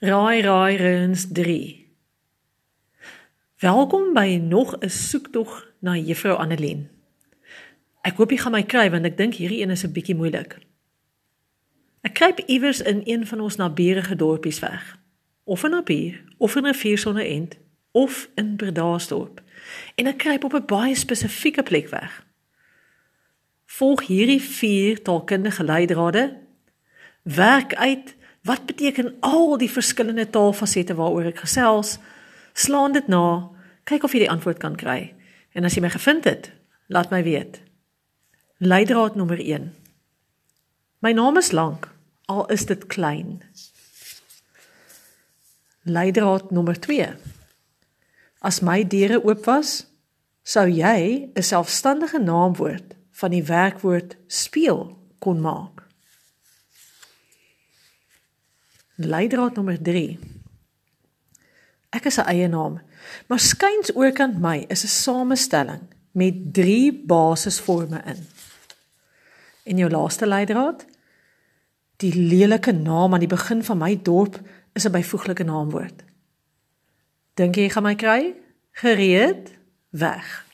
Raai raai rens 3. Welkom by nog 'n soektog na Juffrou Annelien. Ek hoop jy gaan my kry want ek dink hierdie een is 'n bietjie moeilik. Ek kruip iewers in een van ons naburige dorpies weg. Of in 'n bier, of in 'n viersonne end, of in Bredasdorp. En ek kruip op 'n baie spesifieke plek weg. Volg hierdie vier taalkundige leidrade. Werk uit Wat beteken al die verskillende taalfasette waaroor ek gesels? Slaan dit na, kyk of jy die antwoord kan kry. En as jy my gevind het, laat my weet. Leidraad nommer 1. My naam is lank, al is dit klein. Leidraad nommer 2. As my deure oop was, sou jy 'n selfstandige naamwoord van die werkwoord speel kon maak. Leidraad nommer 3. Ek is 'n eie naam, maar skuins oorkant my is 'n samestelling met 3 basisforme in. En jou laaste leidraad? Die lelike naam aan die begin van my dorp is 'n byvoeglike naamwoord. Dink jy jy gaan my kry? Gereed? Weg.